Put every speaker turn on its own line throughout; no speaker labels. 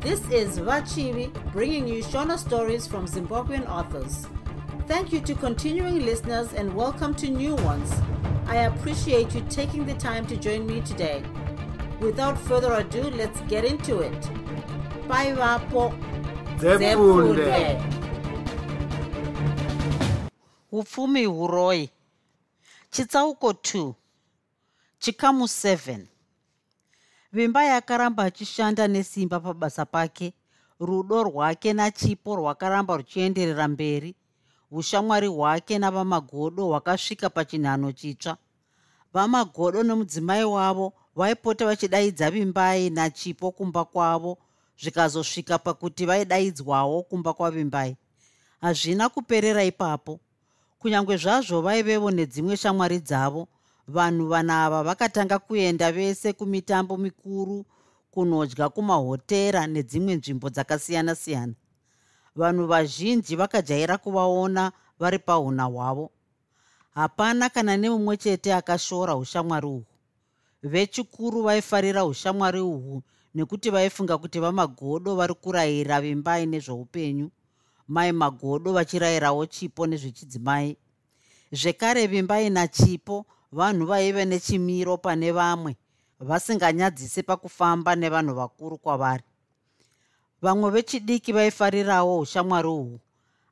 This is Vachivi bringing you Shona stories from Zimbabwean authors. Thank you to continuing listeners and welcome to new ones. I appreciate you taking the time to join me today. Without further ado, let's get into it. Bye, Vapo.
Zefunde.
upfumi huroi chitsauko 2 chikamu 7 vimba yakaramba achishanda nesimba pabasa pake. Rudo rwake nachipo rwakaramba ruchienderera mberi. Ushamwari hwake navamagodo hwakasvika pachinhano chitsva. Vamagodo nomudzimai wavo vaipota vachidaidza vimbai nachipo kumba kwavo zvikazosvika pakuti vaidaidzwawo kumba kwavimbai. Hazvina kuperera ipapo. Kunyange zvazvo vaivevo nedzimwe shamwari dzavo vanhu vanava vakatanga kuenda vese kumitambo mikuru kunodya kumahotera nedzimwe nzvimbo dzakasiyana-siyana. Vanhu vazhinji vakajaira kuvaona vari pauna hwavo. Hapana kana nemumwe chete akashora ushamwari uhwu. Vechikuru vaifarira ushamwari uhwu nekuti vaifunga kuti vamagodo vari kurayira vimbai nezveupenyu mai magodo vachirayirawo chipo nezvechidzimai. Zvekare vimbai nachipo vanhu vaive nechimiro pane vamwe vasinganyadzise pakufamba nevanhu vakuru kwavari. Vamwe vechidiki vaifarirawo ushamwari uhwu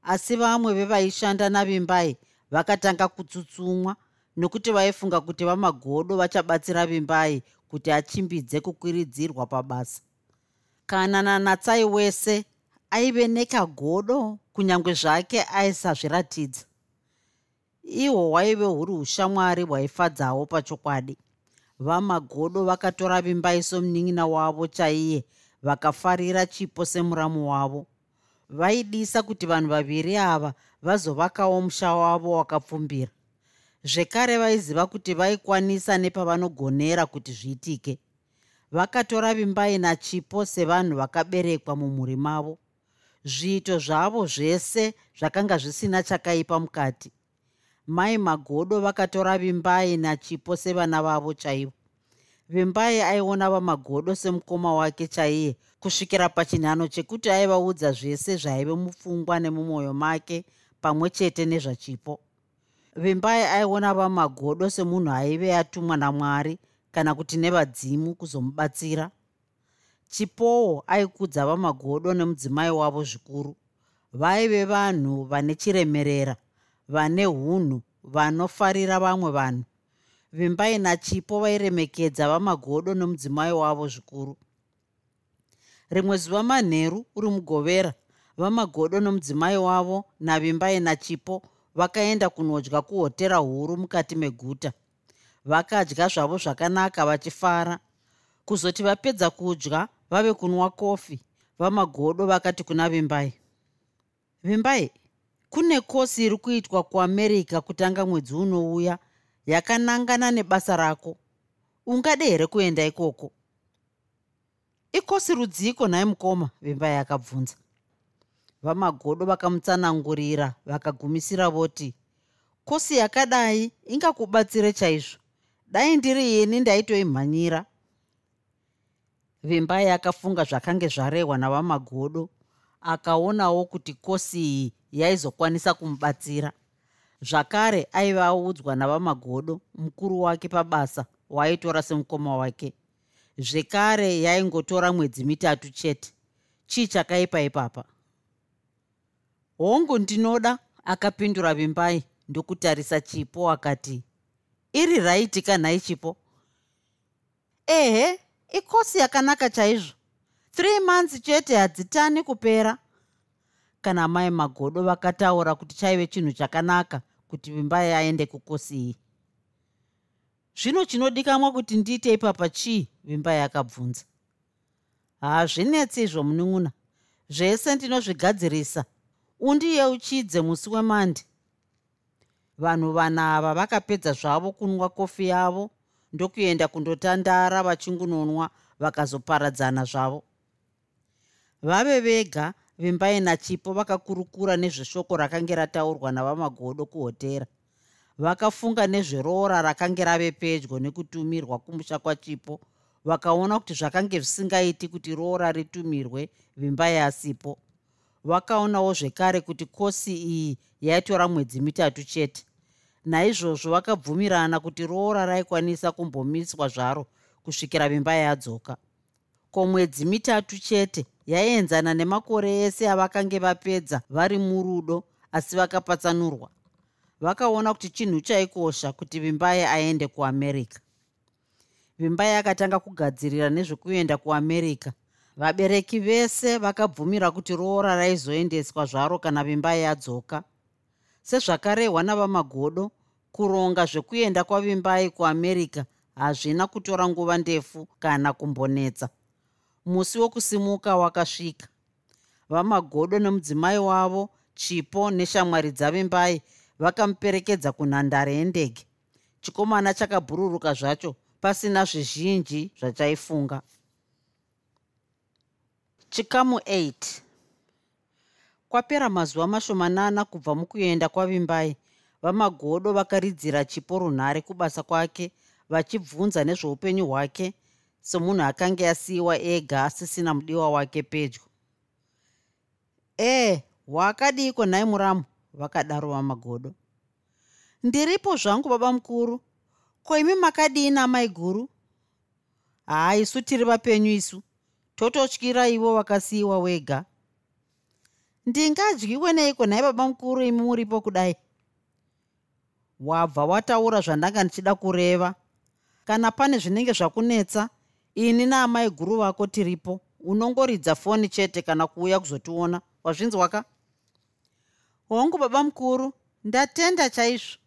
asi vamwe vevaishanda navimbai vakatanga kutsutsumwa nokuti vaifunga kuti vamagodo vachabatsira vimbai kuti achimbidze kukwiridzirwa pabasa. Kana nanatsai wese aive nekagodo kunyange zvake aisazviratidza ihwo hwaive huri ushamwari hwaifadzawo pachokwadi. Vamagodo vakatora vimbai somunin'ina wavo chaiye vakafarira chipo semuramu wavo. Vaidisa kuti vanhu vaviri ava vazovakawo musha wavo wakapfumbira. Zvekare vaiziva kuti vaikwanisa nepavanogonera kuti zviitike. Vakatora vimbai nachipo sevanhu vakaberekwa mumhuri mavo. Zviito zvavo zvese zvakanga zvisina chakaipa mukati mai magodo vakatora vimbai nachipo sevana vavo chaivo. Vimbai aiona vamagodo semukoma wake chaiye kusvikira pachinhano chekuti aivaudza zvese zvaive mupfungwa nemumwoyo make pamwe chete nezvachipo. Vimbai aiona vamagodo semunhu aive atumwa namwari kana kuti nevadzimu kuzomubatsira. Chipowo aikudza vamagodo nemudzimai wavo zvikuru. Vaive vanhu vane chiremerera vane unhu vanofarira vamwe vanhu. Vimbai nachipo vairemekedza vamagodo nomudzimai wavo zvikuru. Rimwe zuva manheru uri mugovera vamagodo nomudzimai wavo navimbai nachipo vakaenda kunodya kuhotera huru mukati meguta. Vakadya zvavo zvakanaka vachifara. Kuzoti vapedza kudya vave kunwa kofi vamagodo vakati kuna vimbai. Vimbai kune kosi iri kuitwa kuamerica kutanga mwedzi unouya yakanangana nebasa rako. Ungade here kuenda ikoko? Ikosi rudziko nhai mukoma vimbai akabvunza vamagodo vakamutsanangurira vakagumisira voti kosi yakadai ingakubatsire chaizvo. Dai ndiri ini ndaitoimhanyira vimbai akafunga zvakange zvarehwa navamagodo akaonawo kuti kosi iyi yaizokwanisa kumubatsira. Zvakare aiva audzwa navamagodo mukuru wake pabasa waaitora semukoma wake. Zvekare yaingotora mwedzi mitatu chete. Chii chakaipa ipapa? Hongu ndinoda akapindura vimbai ndokutarisa chipo akati iri raiti kanhai chipo? Ehe ikosi yakanaka chaizvo three months chete hadzitani kupera. Kana mai magodo vakataura kuti chaive chinhu chakanaka kuti vimbai aende kukosi iyi zvino chinodikamwa kuti ndiite ipapa chii vimbai akabvunza hazvinetsi izvo munun'una. Zvese ndinozvigadzirisa. Undiyeuchidze musi wemandi. Vanhu vanava vakapedza zvavo kunwa kofi yavo ndokuenda kundotandara vachingunonwa vakazoparadzana zvavo vave vega vimbai nachipo vakakurukura nezveshoko rakange rataurwa navamagodo kuhotera. Vakafunga nezveroora rakange rave pedyo nekutumirwa kumusha kwachipo. Vakaona kuti zvakange zvisingaiti kuti roora ritumirwe vimba yasipo vakaonawo zvekare kuti kosi iyi yaitora mwedzi mitatu chete. Naizvozvo vakabvumirana kuti roora raikwanisa kumbomiswa zvaro kusvikira vimba yadzoka ko mwedzi mitatu chete yaienzana nemakore ese avakange vapedza vari murudo asi vakapatsanurwa. Vakaona kuti chinhu chaikosha kuti vimbai aende kuamerica vimbai akatanga kugadzirira nezvekuenda kuamerica vabereki vese vakabvumira kuti roora raizoendeswa zvaro kana vimbai yadzoka sezvakarehwa navamagodo kuronga zvekuenda kwavimbai kuamerica hazvina kutora nguva ndefu kana kumbonetsa musi wokusimuka wakasvika. Vamagodo nemudzimai wavo chipo neshamwari dzavimbai vakamuperekedza kunhandare yendege. Chikomana chakabhururuka zvacho pasina zvizhinji zvachaifunga. Chikamu 8 kwapera mazuva mashomanana kubva mukuenda kwavimbai vamagodo vakaridzira chipo runhare kubasa kwake vachibvunza nezveupenyu hwake somunhu akanga asiyiwa ega asisina mudiwa wake pedyo. Ee hwakadiko nhai muramu? Vakadaro vamagodo ndiripo zvangu baba mukuru. Ko imi makadii amai guru? Haa isu tiri vapenyu isu. Tototyira ivo vakasiyiwa wega ndingadyiwe neiko nhai baba mukuru imi muripo kudai? Wabva wataura zvandanga ndichida kureva. Kana pane zvinenge zvakunetsa ini naamai guru vako tiripo. Unongoridza foni chete kana kuuya kuzotiona. Wazvinzwa ka hongu baba mukuru ndatenda chaizvo.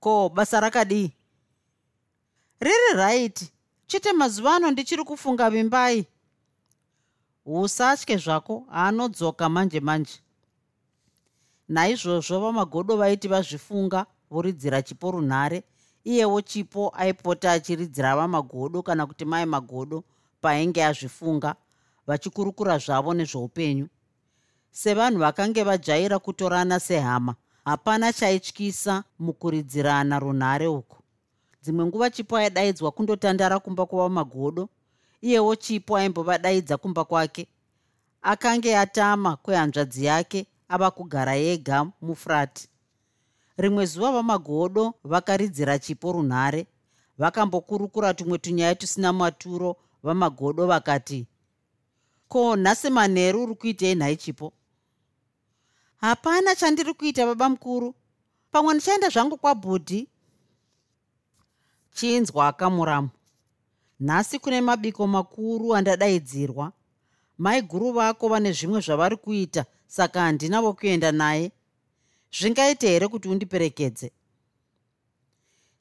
Ko basa rakadii? Riri raiti. Chete mazuva ano ndichiri kufunga vimbai. Usatye zvako aanodzoka manje manje. Naizvozvo vamagodo vaiti vazvifunga voridzira chipo runhare iyewo chipo aipota achiridzira vamagodo kana kuti mai magodo paainge azvifunga vachikurukura zvavo nezveupenyu. Sevanhu vakange vajaira kutorana sehama hapana chaityisa mukuridzirana runhare uku. Dzimwe nguva chipo aidaidzwa kundotandara kumba kwavamagodo iyewo chipo aimbovadaidza kumba kwake. Akange atama kwehanzvadzi yake ava kugara yega mufurati rimwe zuva vamagodo vakaridzira chipo runhare. Vakambokurukura tumwe tunyaya tusina maturo vamagodo vakati ko nhasi manheru uri kuitei nhai chipo? Hapana chandiri kuita baba mukuru. Pamwe ndichaenda zvangu kwabhudhi chinzwa akamuramu nhasi kune mabiko makuru andadaidzirwa. Mai guru vako vane zvimwe zvavari kuita saka handinavo kuenda naye zvingaite here kuti undiperekedze?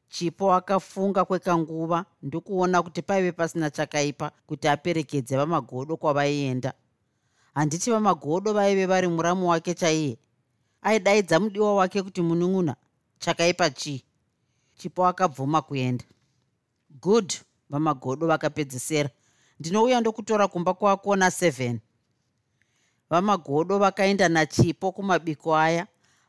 Chipo akafunga kwekanguva ndokuona kuti paive pasina chakaipa kuti aperekedze vamagodo kwavaienda. Handiti vamagodo vaive vari muramu wake chaiye? Aidaidza mudiwa wake kuti munun'una chakaipa chii? Chipo akabvuma kuenda. Good vamagodo vakapedzisera ndinouya ndokutora kumba kwako na7 vamagodo vakaenda nachipo kumabiko aya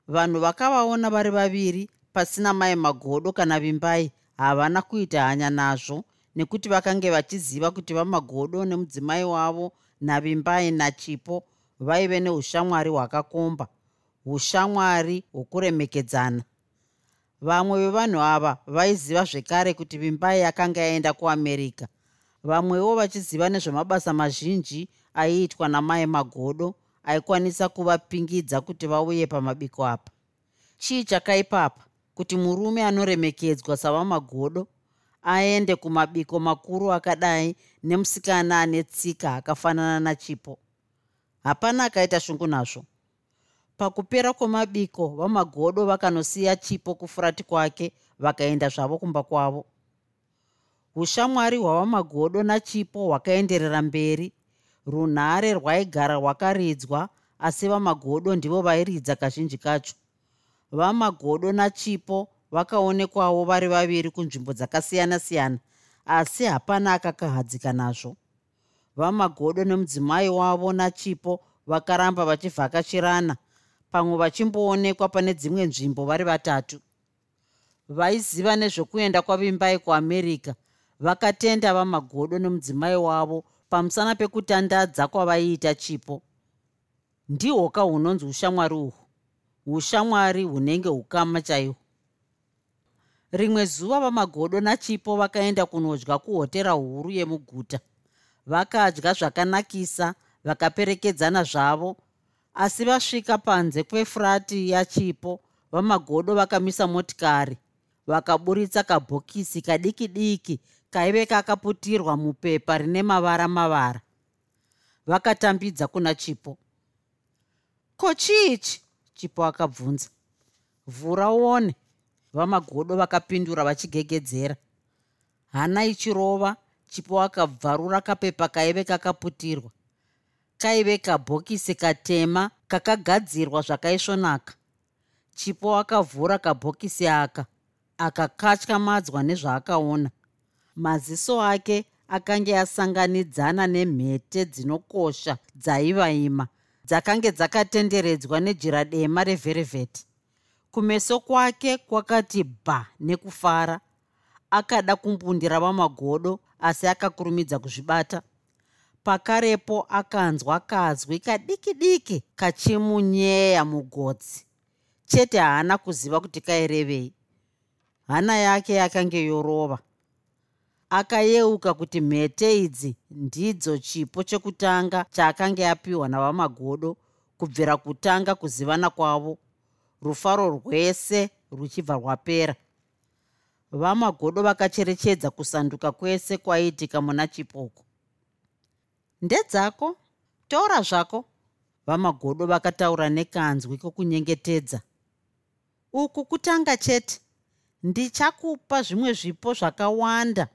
vanhu vakavaona vari vaviri pasina mai magodo kana vimbai havana kuita hanya nazvo nekuti vakange vachiziva kuti vamagodo nemudzimai wavo navimbai nachipo vaive neushamwari hwakakomba ushamwari hwokuremekedzana. Vamwe vevanhu ava vaiziva zvekare kuti vimbai akanga yaenda kuamerica vamwewo vachiziva nezvemabasa mazhinji aiitwa namai magodo aikwanisa kuvapingidza kuti vauye pamabiko apa. Chii chakaipapa kuti murume anoremekedzwa savamagodo aende kumabiko makuru akadai nemusikana ane tsika akafanana nachipo. Hapana akaita shungu nazvo. Pakupera kwemabiko vamagodo vakanosiya chipo kufurati kwake vakaenda zvavo kumba kwavo. Ushamwari hwavamagodo nachipo hwakaenderera mberi runhare rwaigara rwakaridzwa asi vamagodo ndivo vairidza kazhinji kacho. Vamagodo nachipo vakaonekwawo vari vaviri kunzvimbo dzakasiyana-siyana asi hapana akakahadzika nazvo. Vamagodo nemudzimai wavo nachipo vakaramba vachivhakachirana pamwe vachimboonekwa pane dzimwe nzvimbo vari vatatu. Vaiziva nezvekuenda kwavimbai kuamerica vakatenda vamagodo nemudzimai wavo pamusana pekutandadza kwavaiita chipo. Ndihwoka hunonzi ushamwari uhwu ushamwari hunenge ukama chaihwo. Rimwe zuva vamagodo nachipo vakaenda kunodya kuhotera huru yemuguta. Vakadya zvakanakisa vakaperekedzana zvavo asi vasvika panze kwefurati yachipo vamagodo vakamisa motikari vakaburitsa kabhokisi kadiki diki kaive kakaputirwa mupepa rine mavara mavara. Vakatambidza kuna chipo. Ko chiichi chipo akabvunza. Vhura uone. Vamagodo vakapindura vachigegedzera. Hana ichirova chipo akabvarura kapepa kaive kakaputirwa kaive kabhokisi katema kakagadzirwa zvakaisvonaka. Chipo akavhura kabhokisi aka akakatyamadzwa nezvaakaona maziso ake akange asanganidzana nemhete dzinokosha dzaivaima dzakange dzakatenderedzwa nejira dema revherevheti kumeso kwake kwakati bha nekufara. Akada kumbundira vamagodo asi akakurumidza kuzvibata. Pakarepo akanzwa kazwi kadiki diki kachimunyeya mugotsi. Chete haana kuziva kuti kairevei hana yake yakange yorova akayeuka kuti mhete idzi ndidzo chipo chekutanga chaakanga apiwa navamagodo kubvira kutanga kuzivana kwavo. Rufaro rwese ruchibva rwapera. Vamagodo vakacherechedza kusanduka kwese kwaiitika muna chipoko. Ndedzako? Taura zvako. Vamagodo vakataura nekanzwi kokunyengetedza. Uku kutanga chete. Ndichakupa zvimwe zvipo zvakawanda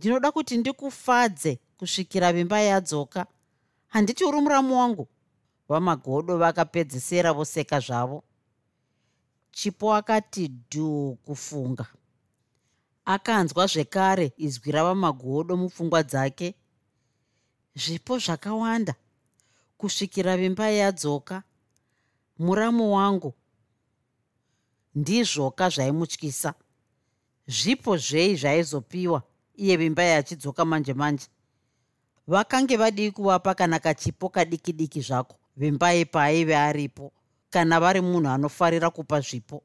ndinoda kuti ndikufadze kusvikira vimba yadzoka. Handiti uri muramu wangu. Vamagodo vakapedzisera voseka zvavo. Chipo akati dhu kufunga. Akanzwa zvekare izwi ravamagodo mupfungwa dzake. Zvipo zvakawanda. Kusvikira vimba yadzoka. Muramu wangu. Ndizvoka zvaimutyisa. Zvipo zvei zvaizopiwa iye vimba yachidzoka manje manje vakange vadii kuvapa kana kachipo kadiki diki zvako vimbai paaive aripo kana vari munhu anofarira kupa zvipo.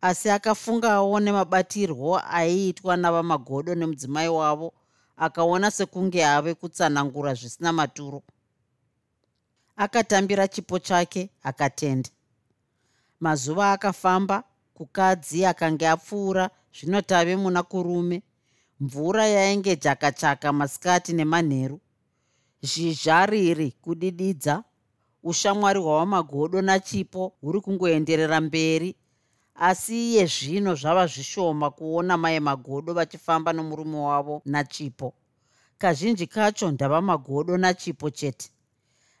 Asi akafungawo nemabatirwo aiitwa navamagodo nemudzimai wavo akaona sekunge ave kutsanangura zvisina maturo. Akatambira chipo chake akatenda. Mazuva akafamba kukadzi akange apfuura zvinotave muna kurume mvura yainge jakachaka masikati nemanheru. Zhizha riri kudididza. Ushamwari hwavamagodo nachipo huri kungoenderera mberi asi iye zvino zvava zvishoma kuona mai magodo vachifamba nomurume wavo nachipo. Kazhinji kacho ndava magodo nachipo chete.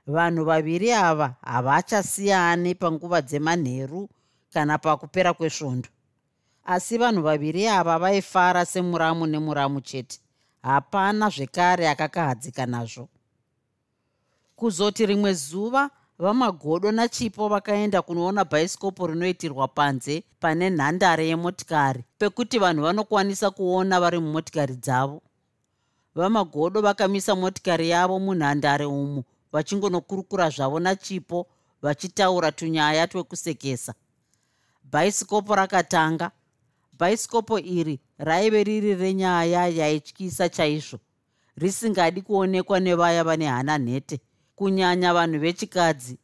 Vanhu vaviri ava havachasiyani panguva dzemanheru kana pakupera kwesvondo asi vanhu vaviri ava vaifara semuramu nemuramu chete. Hapana zvekare akakahadzika nazvo. Kuzoti rimwe zuva vamagodo nachipo vakaenda kunoona bhaisikopo rinoitirwa panze pane nhandare yemotikari pekuti vanhu vanokwanisa kuona vari mumotikari dzavo. Vamagodo vakamisa motikari yavo munhandare umu vachingonokurukura zvavo nachipo vachitaura tunyaya twekusekesa bhaisikopo rakatanga bhaisikopo iri raive riri renyaya yaityisa chaizvo. Risingadi kuonekwa nevaya vane hana nhete kunyanya vanhu vechikadzi.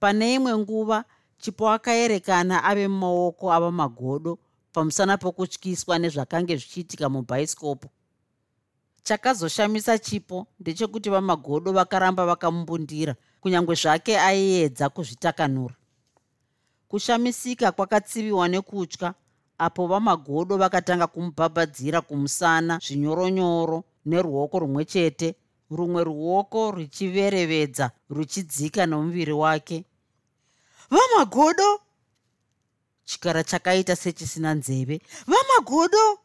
Pane imwe nguva chipo akaerekana ave mumaoko ava magodo pamusana pokutyiswa nezvakange zvichiitika mubhaisikopo chakazoshamisa chipo ndechekuti vamagodo vakaramba vakamumbundira kunyange zvake aiedza kuzvitakanura. Kushamisika kwakatsiviwa nekutya apo vamagodo vakatanga kumubhabhadzira kumusana zvinyoronyoro neruoko rumwe chete. Rumwe ruoko ruchiverevedza ruchidzika nomuviri wake. Vamagodo! Chikara chakaita sechisina nzeve. Vamagodo!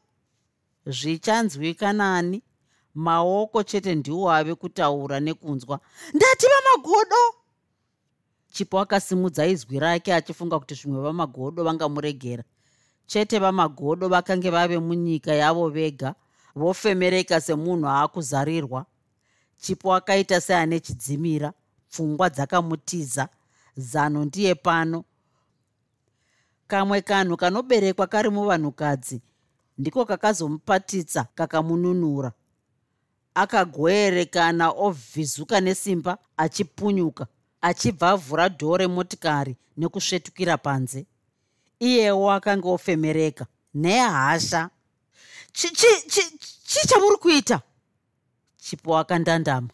Zvichanzwikanani maoko chete ndiwo ave kutaura nekunzwa. Ndati vamagodo! Chipo akasimudza izwi rake achifunga kuti zvimwe vamagodo vangamuregera chete vamagodo vakange vave munyika yavo vega vofemereka semunhu aakuzarirwa. Chipo akaita seane chidzimira pfungwa dzakamutiza zano ndiye pano. Kamwe kanhu kanoberekwa kari muvanhukadzi ndiko kakazomupatitsa kakamununura. Akagoerekana ovhizuka nesimba achipunyuka achibva avhura dhoo remotikari nekusvetukira panze iyewo akanga ofemereka nehasha chii chamuri kuita? Chipo akandandama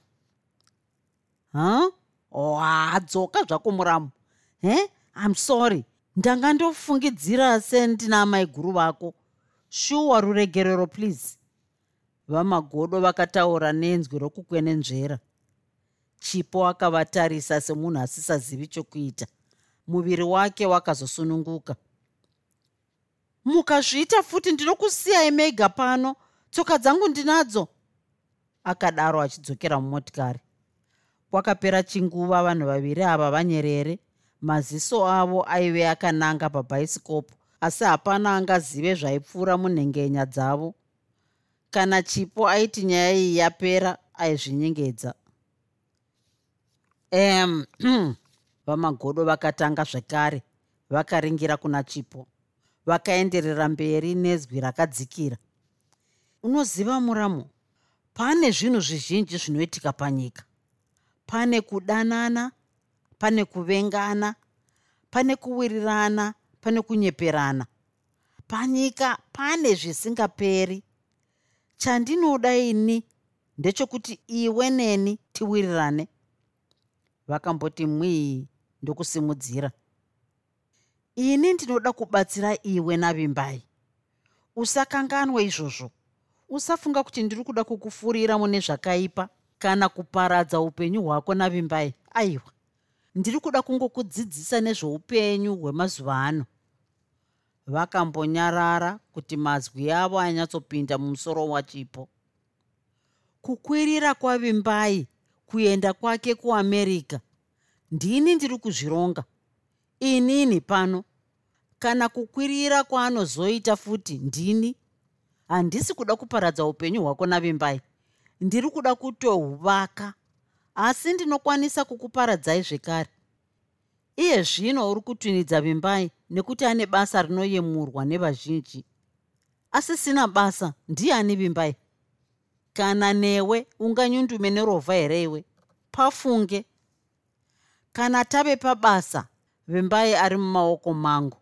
ha hadzoka zvako muramu. He? Im sorry. Ndanga ndofungidzira sendina amai guru vako? Shuwa ruregerero please. Vamagodo vakataura nenzwi rokukwenenzvera chipo akavatarisa semunhu asisazivi chokuita. Muviri wake wakazosununguka mukazviita futi ndinokusiyai mega pano. Tsoka dzangu ndinadzo. Akadaro achidzokera mumotikari. Kwakapera chinguva vanhu vaviri ava vanyerere. Maziso avo aive akananga pabhaisikopu asi hapana angazive zvaipfuura munhengenya dzavo. Kana chipo aiti nyaya iyi yapera aizvinyengedza. Um vamagodo vakatanga zvekare vakaringira kuna chipo vakaenderera mberi nezwi rakadzikira. Unoziva muramo pane zvinhu zvizhinji zvinoitika panyika. Pane kudanana pane kuvengana pane kuwirirana pane kunyeperana. Panyika pane zvisingaperi. Chandinoda ini ndechekuti iwe neni tiwirirane. Vakamboti mwii ndokusimudzira ini ndinoda kubatsira iwe navimbai. Usakanganwe izvozvo. Usafunga kuti ndiri kuda kukufurira mune zvakaipa kana kuparadza upenyu hwako navimbai. Aiwa ndiri kuda kungokudzidzisa nezveupenyu hwemazuva ano. Vakambonyarara kuti mazwi avo anyatsopinda mumusoro wachipo. Kukwirira kwavimbai kuenda kwake kuamerica ndini ndiri kuzvironga inini pano. Kana kukwirira kwaanozoita futi ndini? Handisi kuda kuparadza upenyu hwako navimbai. Ndiri kuda kutohuvaka asi ndinokwanisa kukuparadzai zvekare. Iye zvino uri kutunidza vimbai nekuti ane basa rinoyemurwa nevazhinji. Asi sina basa ndiani vimbai? Kana newe unganyundume nerovha here iwe? Pafunge. Kana tave pabasa vimbai ari mumaoko mangu.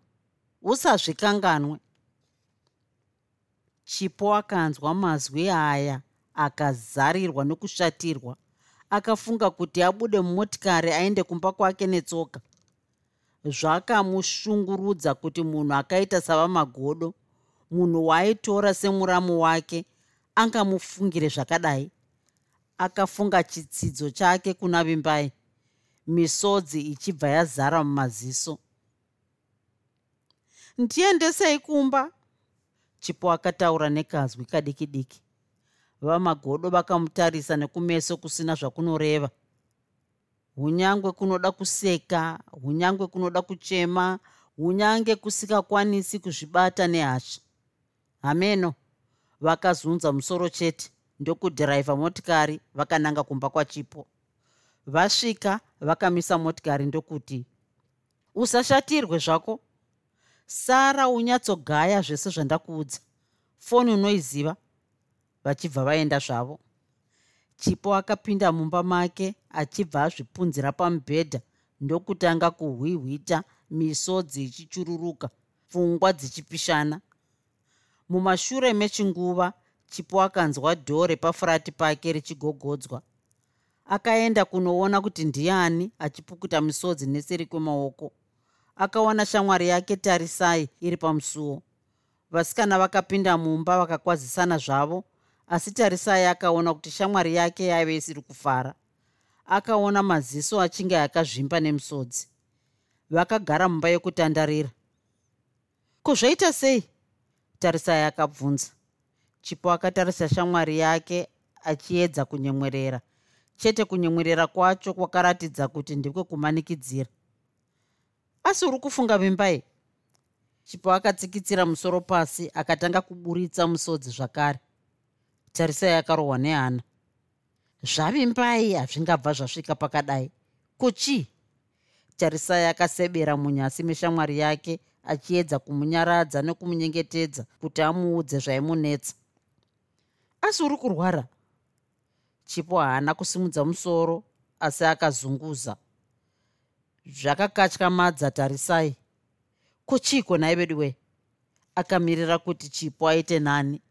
Usazvikanganwe. Chipo akanzwa mazwi aya akazarirwa nekushatirwa akafunga kuti abude mumotikari aende kumba kwake netsoka. Zvakamushungurudza kuti munhu akaita savamagodo munhu waaitora semuramu wake angamufungire zvakadai. Akafunga chitsidzo chake kuna vimbai misodzi ichibva yazara mumaziso. Ndiendesei kumba? Chipo akataura nekazwi kadiki diki vamagodo vakamutarisa nekumeso kusina zvakunoreva. Hunyange kunoda kuseka hunyange kunoda kuchema hunyange kusingakwanisi kuzvibata nehasha. Hameno vakazunza musoro chete ndokudhiraivha motikari vakananga kumba kwachipo vasvika vakamisa motikari ndokuti usashatirwe zvako. Sara unyatsogaya zvese zvandakuudza. Foni unoiziva. Vachibva vaenda zvavo. Chipo akapinda mumba make achibva azvipunzira pamubhedha ndokutanga kuhwihwita misodzi ichichururuka pfungwa dzichipishana. Mumashure mechinguva chipo akanzwa dhoo repafurati pake richigogodzwa akaenda kunoona kuti ndiani achipukuta misodzi neseri kwemaoko. Akawana shamwari yake tarisai iri pamusuwo vasikana vakapinda mumba vakakwazisana zvavo asi tarisai akaona kuti shamwari yake yaive isiri kufara. Akaona maziso achinge akazvimba nemusodzi vakagara mumba yekutandarira ko zvaita sei? Tarisai akabvunza. Chipo akatarisa shamwari yake achiedza kunyemwerera chete kunyemwerera kwacho kwakaratidza kuti ndekwekumanikidзira asi uri kufunga vimbai chipo akatsikitsira musoro pasi akatanga kuburitsa musodzi zvakare. Tarisai akarohwa nehana. Zvavimbai hazvingabva zvasvika pakadai. Kuchii tarisai akasebera munyasi meshamwari yake achiedza kumunyaradza nekumunyengetedza kuti amuudze zvaimunetsa. Asi uri kurwara chipo haana kusimudza musoro asi akazunguza. Zvakakatyamadza tarisai. Kuchiko nhai vedu wee akamirira kuti chipo aite nani.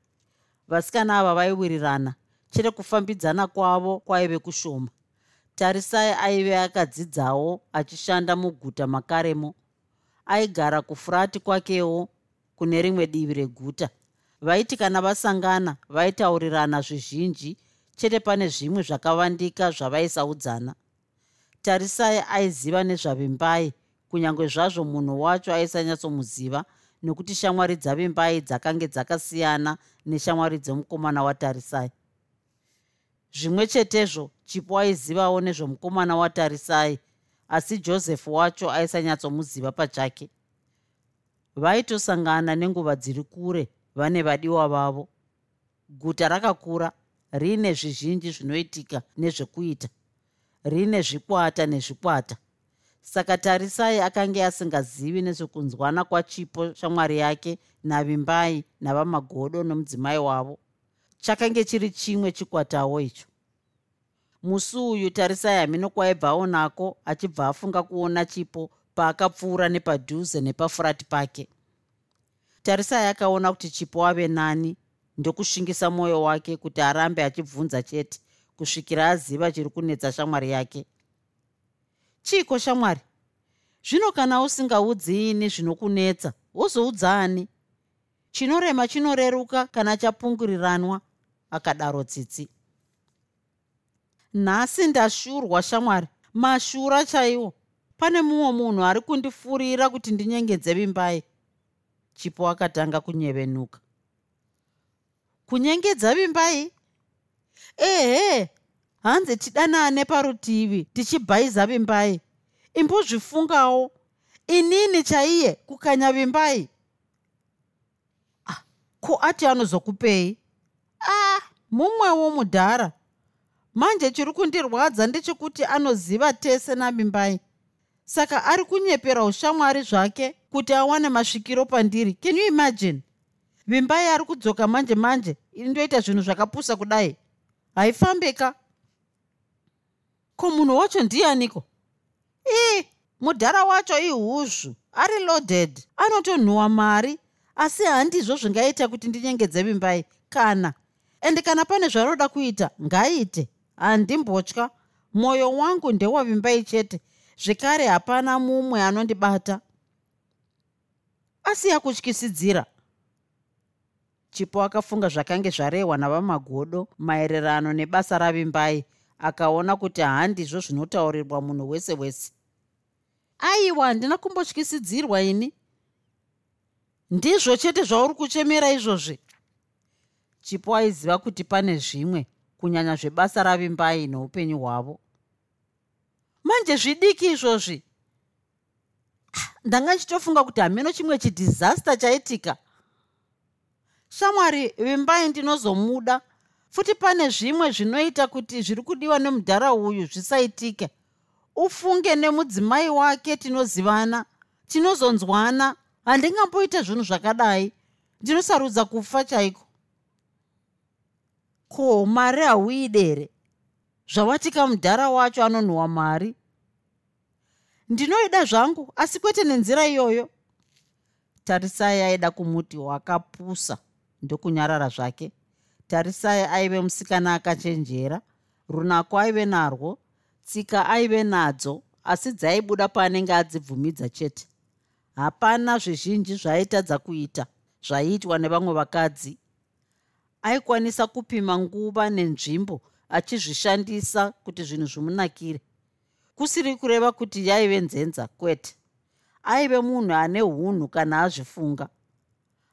Vasikana ava vaiwirirana chete kufambidzana kwavo kwaive kushoma. Tarisai aive akadzidzawo achishanda muguta makaremo. Aigara kufurati kwakewo kune rimwe divi reguta. Vaiti kana vasangana vaitaurirana zvizhinji chete pane zvimwe zvakavandika zvavaisaudzana tarisai aiziva nezvavimbai kunyange zvazvo munhu wacho aisanyatsomuziva nokuti shamwari dzavimbai dzakange dzakasiyana neshamwari dzemukomana watarisai. Zvimwe chetezvo chipo aizivawo nezvomukomana watarisai asi josefu wacho aisanyatsomuziva pachake. Vaitosangana nenguva dziri kure vane vadiwa vavo. Guta rakakura riine zvizhinji zvinoitika nezvekuita. Riine zvikwata nezvikwata. Saka tarisai akanga asingazivi nezvekunzwana kwachipo shamwari yake navimbai navamagodo nomudzimai wavo. Chakange chiri chimwe chikwatawo icho. Musi uyu tarisai hamino kwaibva aonako achibva afunga kuona chipo paakapfuura nepadhuze nepafurati pake. Tarisai akaona kuti chipo ave nani ndokushingisa mwoyo wake kuti arambe achibvunza chete kusvikira aziva chiri kunetsa shamwari yake. Chiiko shamwari? Zvino kana usingaudziini zvinokunetsa wozoudzaani chinorema chinoreruka kana chapunguriranwa akadaro tsitsi. Nhasi ndashurwa shamwari mashura chaiwo. Pane mumwe munhu ari kundifurira kuti ndinyengedze vimbai. Chipo akatanga kunyevenuka kunyengedza vimbai? Ehe hanzi tidanane parutivi tichibhaiza vimbai. Imbozvifungawo inini chaiye kukanya vimbai? Ah, ko ati anozokupei? Ah mumwewo mudhara. Manje chiri kundirwadza ndechekuti anoziva tese namimbai saka ari kunyepera ushamwari zvake kuti awane masvikiro pandiri. Can you imagine vimbai ari kudzoka manje manje indoita zvinhu zvakapusa kudai. Haifambika. Ko munhu wacho ndianiko? Ii mudhara wacho ihuzvu ari loaded. Anotonhuhwa mari asi handizvo zvingaita kuti ndinyengedze vimbai kana ende kana pane zvanoda kuita ngaiite handimbotya. Mwoyo wangu ndewavimbai chete. Zvekare hapana mumwe anondibata. Asiya kutyisidzira chipo akafunga zvakange zvarehwa navamagodo maererano nebasa ravimbai akaona kuti handizvo zvinotaurirwa munhu wese wese. Aiwa handina kumbotyisidzirwa ini? Ndizvo chete zvauri kuchemera izvozvi. Chipo aiziva kuti pane zvimwe kunyanya zvebasa ravimbai noupenyu hwavo. Manje zvidiki izvozvi? Ah, ndanga nchitofunga kuti hameno chimwe chidhizasta chaitika shamwari vimbai ndinozomuda. Futi pane zvimwe zvinoita kuti zviri kudiwa nemudhara uyu zvisaitike. Ufunge nemudzimai wake tinozivana. Tinozonzwana. Handingamboita zvinhu zvakadai. Ndinosarudza kufa chaiko? Ko mari hauidere zvawatika mudhara wacho anonhuhwa mari. Ndinoida zvangu asi kwete nenzira iyoyo. Tarisai aida kumuti wakapusa ndokunyarara zvake. Tarisai aive musikana akachenjera runako aive narwo tsika aive nadzo asi dzaibuda paanenge adzibvumidza chete. Hapana zvizhinji zvaaitadza kuita zvaiitwa nevamwe vakadzi. Aikwanisa kupima nguva nenzvimbo achizvishandisa kuti zvinhu zvimunakire. Kusiri kureva kuti yaive nzenza kwete. Aive munhu ane unhu kana azvifunga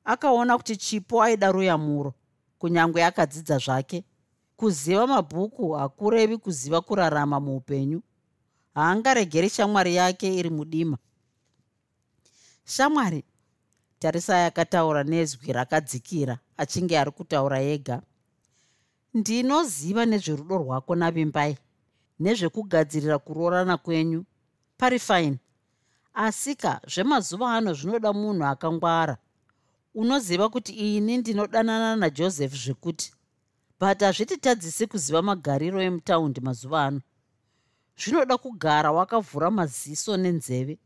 akaona kuti chipo aida ruyamuro kunyange akadzidza zvake. Kuziva mabhuku hakurevi kuziva kurarama muupenyu. Haangaregeri shamwari yake iri mudima. Shamwari tarisai akataura nezwi rakadzikira achinge ari kutaura ega. Ndinoziva nezverudo rwako navimbai nezvekugadzirira kuroorana kwenyu. Pari fine asika zvemazuva ano zvinoda munhu akangwara unoziva kuti ini ndinodanana najoseph zvekuti but hazviti tadzisi kuziva magariro emutaundi mazuva ano. Zvinoda kugara wakavhura maziso nenzeve.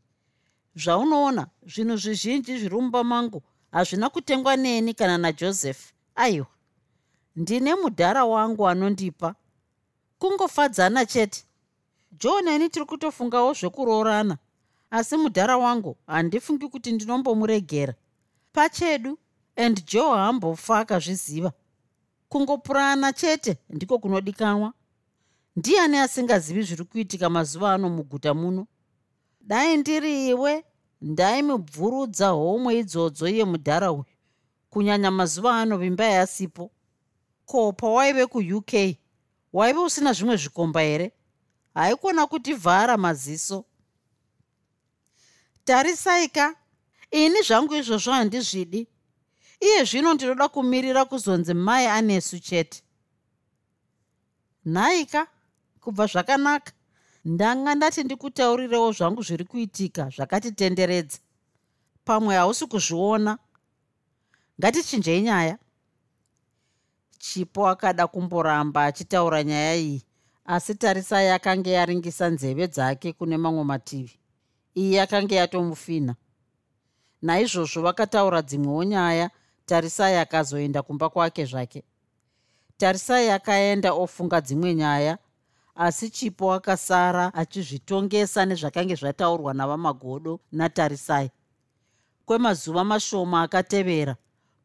Zvaunoona zvinhu zvizhinji zviri mumba mangu hazvina kutengwa neni kana najoseph. Aiwa ndine mudhara wangu anondipa. Kungofadzana chete. John ini tiri kutofungawo zvekuroorana asi mudhara wangu handifungi kuti ndinombomuregera pachedu and joe haambofa akazviziva. Kungopurana chete ndiko kunodikanwa. Ndiani asingazivi zviri kuitika mazuva ano muguta muno? Dai ndiri iwe ndaimubvurudza homwe idzodzo iye mudhara uyu. Kunyanya mazuva ano vimba yasipo. Ko pawaive kuuk waive usina zvimwe zvikomba here haikona kuti vhara maziso. Tarisaika ini zvangu izvozvo handizvidi iye zvino ndinoda kumirira kuzonzi mai anesu chete. Nhaika kubva zvakanaka. Ndanga ndati ndikutaurirewo zvangu zviri kuitika zvakatitenderedza pamwe hausi kuzviona. Ngatichinjei nyaya. Chipo akada kumboramba achitaura nyaya iyi asi tarisai akanga yaringisa nzeve dzake kune mamwe mativi. Iyi yakanga yatomufina naizvozvo vakataura dzimwewo nyaya tarisai akazoenda kumba kwake zvake. Tarisai akaenda ofunga dzimwe nyaya asi chipo akasara achizvitongesa nezvakange zvataurwa navamagodo natarisai. Kwemazuva mashoma akatevera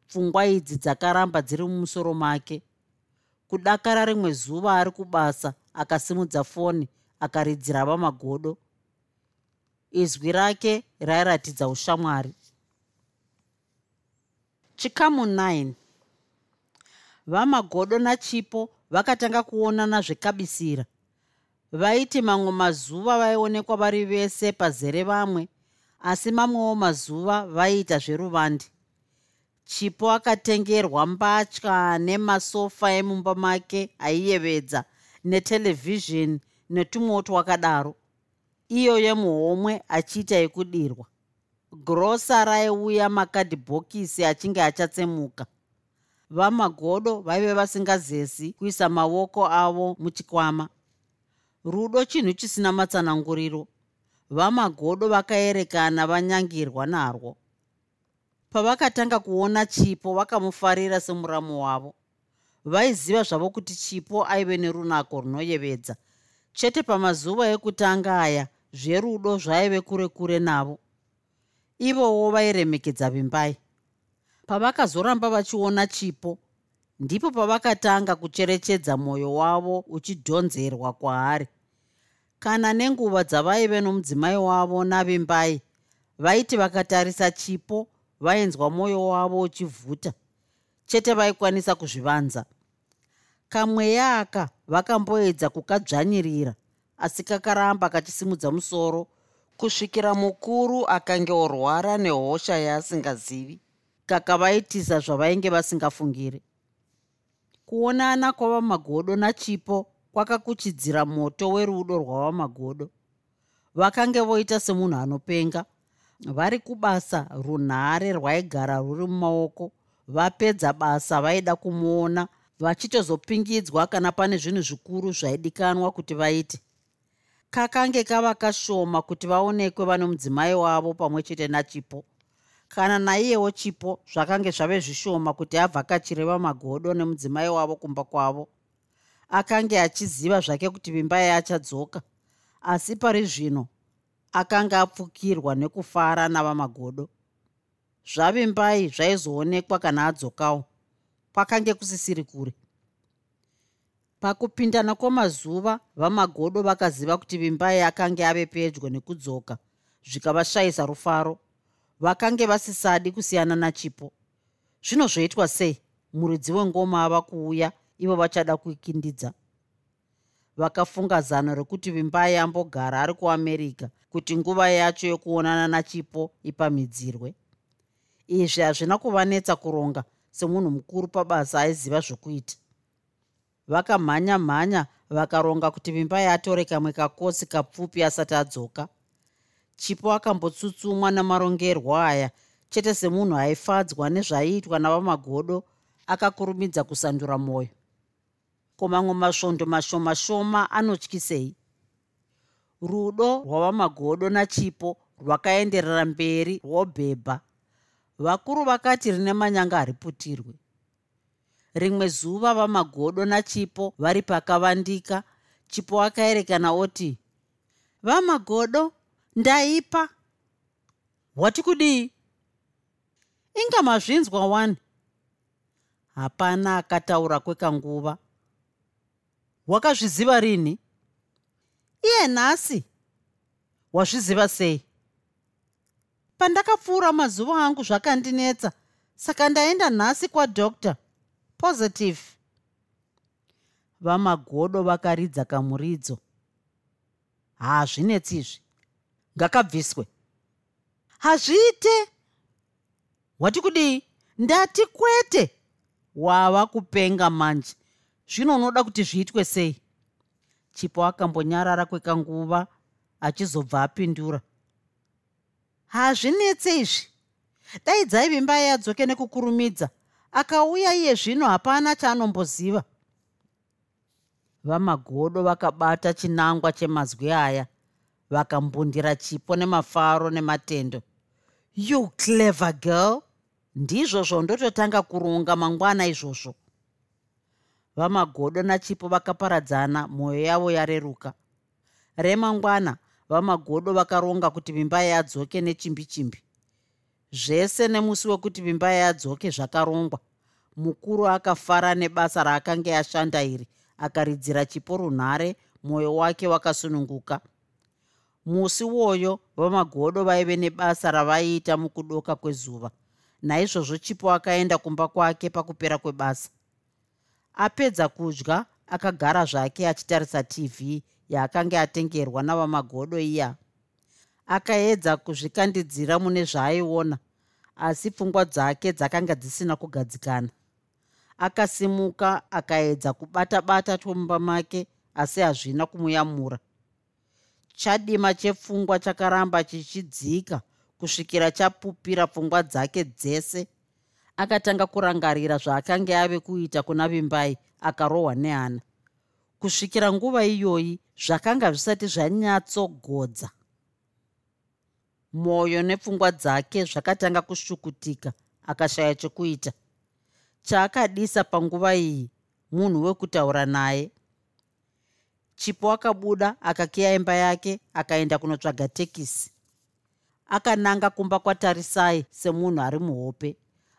pfungwa idzi dzakaramba dziri mumusoro make. Kudakara rimwe zuva ari kubasa akasimudza foni akaridzira vamagodo. Izwi rake rairatidza ushamwari chikamu 9 vamagodo nachipo vakatanga kuonana zvekabisira. Vaiti mamwe mazuva vaionekwa vari vese pazere vamwe asi mamwewo mazuva vaiita zveruvandi chipo akatengerwa mbatya nemasofa emumba make aiyevedza neterevhizheni netumwewo twakadaro iyo yemuhomwe achiita yekudirwa grosa raiuya makadhibhokisi achinge achatsemuka. Vamagodo vaive vasingazesi kuisa maoko avo muchikwama. Rudo chinhu chisina matsananguriro. Vamagodo vakaerekana vanyangirwa narwo. Pavakatanga kuona chipo vakamufarira semuramo wavo. Vaiziva zvavo kuti chipo aive nerunako runoyevedza. Chete pamazuva ekutanga aya zverudo zvaive kure kure navo ivowo vairemekedza vimbai. Pavakazoramba vachiona chipo ndipo pavakatanga kucherechedza mwoyo wavo uchidhonzerwa kwaari. Kana nenguva dzavaive nomudzimai wavo navimbai vaiti vakatarisa chipo vainzwa mwoyo wavo uchivhuta chete vaikwanisa kuzvivanza. Kamweya aka vakamboedza kukadzvanyirira asi kakaramba kachisimudza musoro kusvikira mukuru akange orwara nehosha yaasingazivi kakavaitisa zvavainge vasingafungiri. Kuonana kwavamagodo nachipo kwakakuchidzira moto werudo rwavamagodo. Vakange voita semunhu anopenga vari kubasa runhare rwaigara ruri mumaoko vapedza basa vaida kumuona vachitozopingidzwa kana pane zvinhu zvikuru zvaidikanwa kuti vaite kakange kava kashoma kuti vaonekwe vano mudzimai wavo pamwe chete nachipo. Kana naiyewo chipo zvakange zvave zvishoma kuti avhakachireva magodo nemudzimai wavo kumba kwavo. Akange achiziva zvake kuti vimbai achadzoka asi pari zvino akanga apfukirwa nekufara navamagodo. Zvavimbai zvaizoonekwa kana adzokawo kwakange kusisiri kure pakupindana kwamazuva vamagodo vakaziva kuti vimbai akange ave pedyo nekudzoka zvikavashayisa rufaro. Vakange vasisadi kusiyana nachipo. Zvino zvoitwa sei? Muridzi wengoma ava kuuya ivo vachada kuikindidza. Vakafunga zano rekuti vimbai ambogara ari kuamerica kuti nguva yacho yokuonana nachipo ipamidzirwe. Izvi hazvina kuvanetsa kuronga semunhu mukuru pabasa aiziva zvokuita vakamhanya mhanya vakaronga kuti vimba yatore kamwe kakosi kapfupi asati adzoka. Chipo akambotsutsumwa namarongerwo aya chete semunhu aifadzwa nezvaiitwa navamagodo akakurumidza kusandura mwoyo ko mamwe masvondo mashoma shoma anotyisei rudo rwavamagodo nachipo rwakaenderera mberi rwobhebha. Vakuru vakati rine manyanga hariputirwe rimwe zuva vamagodo nachipo vari pakavandika. Chipo akaerekana oti vamagodo ndaipa. Wati kudii? Inga mazvinzwa wani. Hapana akataura kwekanguva. Wakazviziva rini? Iye nhasi. Wazviziva sei? Pandakapfuura mazuva angu zvakandinetsa saka ndaenda nhasi kwadokta positive. Vamagodo vakaridza kamuridzo. Haazvinetsizvi ngakabviswe. Hazviite. Wati kudii? Ndati kwete. Wava kupenga manje. Zvino unoda kuti zviitwe sei? Chipo akambonyarara kwekanguva achizobva apindura. Hazvinetse izvi daidzai vimba yadzoke nekukurumidza akauya iye zvino hapana chaanomboziva. Vamagodo vakabata chinangwa chemazwi aya vakambundira chipo nemafaro nematendo. You clever girl ndizvo zvondototanga kurunga mangwana izvozvo. Vamagodo nachipo vakaparadzana mwoyo yavo yareruka. Remangwana vamagodo vakaronga kuti vimba yadzoke nechimbi chimbi zvese nemusi wekuti vimba yadzoke zvakarongwa. Mukuru akafara nebasa raakanga ashanda iri akaridzira chipo runhare mwoyo wake wakasununguka. Musi woyo vamagodo vaive nebasa ravaiita mukudoka kwezuva. Naizvozvo chipo akaenda kumba kwake pakupera kwebasa. Apedza kudya akagara zvake achitarisa tv yaakanga atengerwa navamagodo iya akaedza kuzvikandidzira mune zvaaiona asi pfungwa dzake dzakanga dzisina kugadzikana. Akasimuka akaedza kubata bata tomumba make asi hazvina kumuyamura. Chadima chepfungwa chakaramba chichidzika kusvikira chapupira pfungwa dzake dzese. Akatanga kurangarira zvaakanga ave kuita kuna vimbai akarohwa nehana. Kusvikira nguva iyoyi zvakanga zvisati zvanyatsogodza mwoyo nepfungwa dzake zvakatanga kushukutika akashaya chokuita. Chaakadisa panguva iyi munhu wekutaura naye. Chipo akabuda akakeya imba yake akaenda kunotsvaga tekisi akananga kumba kwatarisai semunhu ari muhope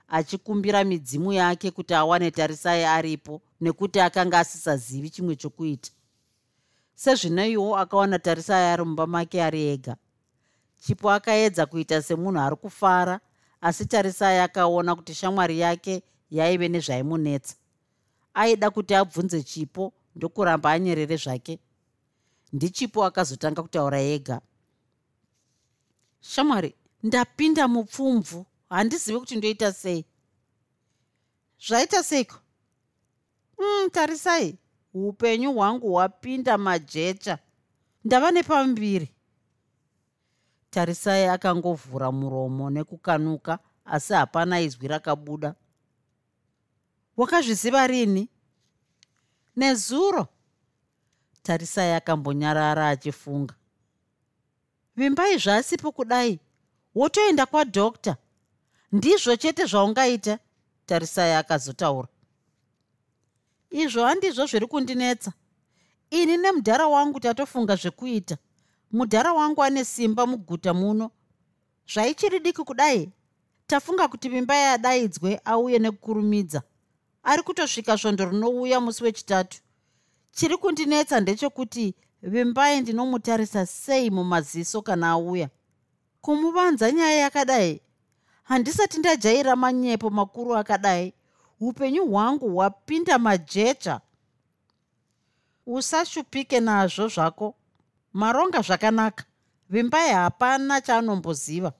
achikumbira midzimu yake kuti awane tarisai aripo nekuti akanga asisazivi chimwe chokuita. Sezvinoiwo akawana tarisai ari mumba make ari ega chipo akaedza kuita semunhu ari kufara asi tarisai akaona kuti shamwari yake yaive nezvaimunetsa. Aida kuti abvunze chipo ndokuramba anyerere zvake. Ndichipo akazotanga kutaura ega. Shamwari ndapinda mupfumvu handizivi kuti ndoita sei? Zvaita seiko? Mm, tarisai upenyu hwangu hwapinda majecha. Ndava nepambiri tarisai akangovhura muromo nekukanuka asi hapana izwi rakabuda. Wakazviziva rini? Nezuro! Tarisai akambonyarara achifunga. Vimbai zvasipo kudai wotoenda kwadhokta. Ndizvo chete zvaungaita tarisai akazotaura. Izvo handizvo zviri kundinetsa. Ini nemudhara wangu tatofunga zvekuita mudhara wangu ane simba muguta muno. Zvaichiri diki kudai? Tafunga kuti vimba yadaidzwe auye nekukurumidza. Ari kutosvika svondo rinouya musi wechitatu. Chiri kundinetsa ndechekuti vimbai ndinomutarisa sei mumaziso kana auya? Kumuvanza nyaya yakadai? Handisati ndajaira manyepo makuru akadai. Upenyu hwangu hwapinda majecha. Usashupike nazvo zvako maronga zvakanaka. Vimbai hapana chaanomboziva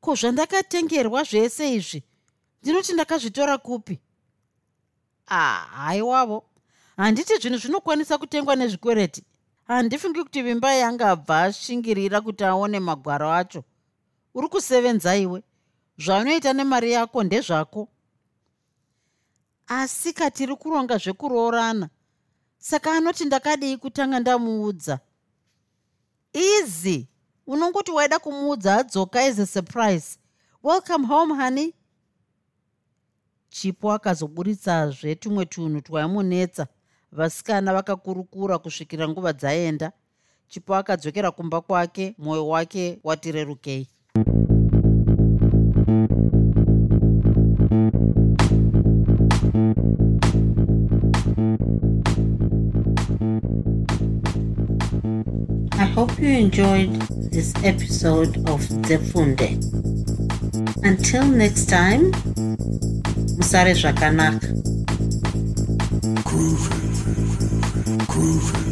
ko zvandakatengerwa zvese izvi? Ndinoti ndakazvitora kupi? Haiwavo handiti zvinhu zvinokwanisa kutengwa nezvikwereti. Handifungi kuti vimba yangabva ashingirira kuti aone magwaro acho. Uri kusevenzaiwe zvaunoita nemari yako ndezvako. Asi katiri kuronga zvekuroorana saka anoti ndakadii kutanga ndamuudza. Easy. Unongoti waida kumuudza adzoka as a surprise. Welcome home honey. Chipo akazoburitsazve tumwe tunhu twaimunetsa vasikana vakakurukura kusvikira nguva dzaenda. Chipo akadzokera kumba kwake mwoyo wake watirerukei.
I you enjoyed this episode of Zefunde. Until next time, Musare Zvakanaka.
Groovy. Groovy.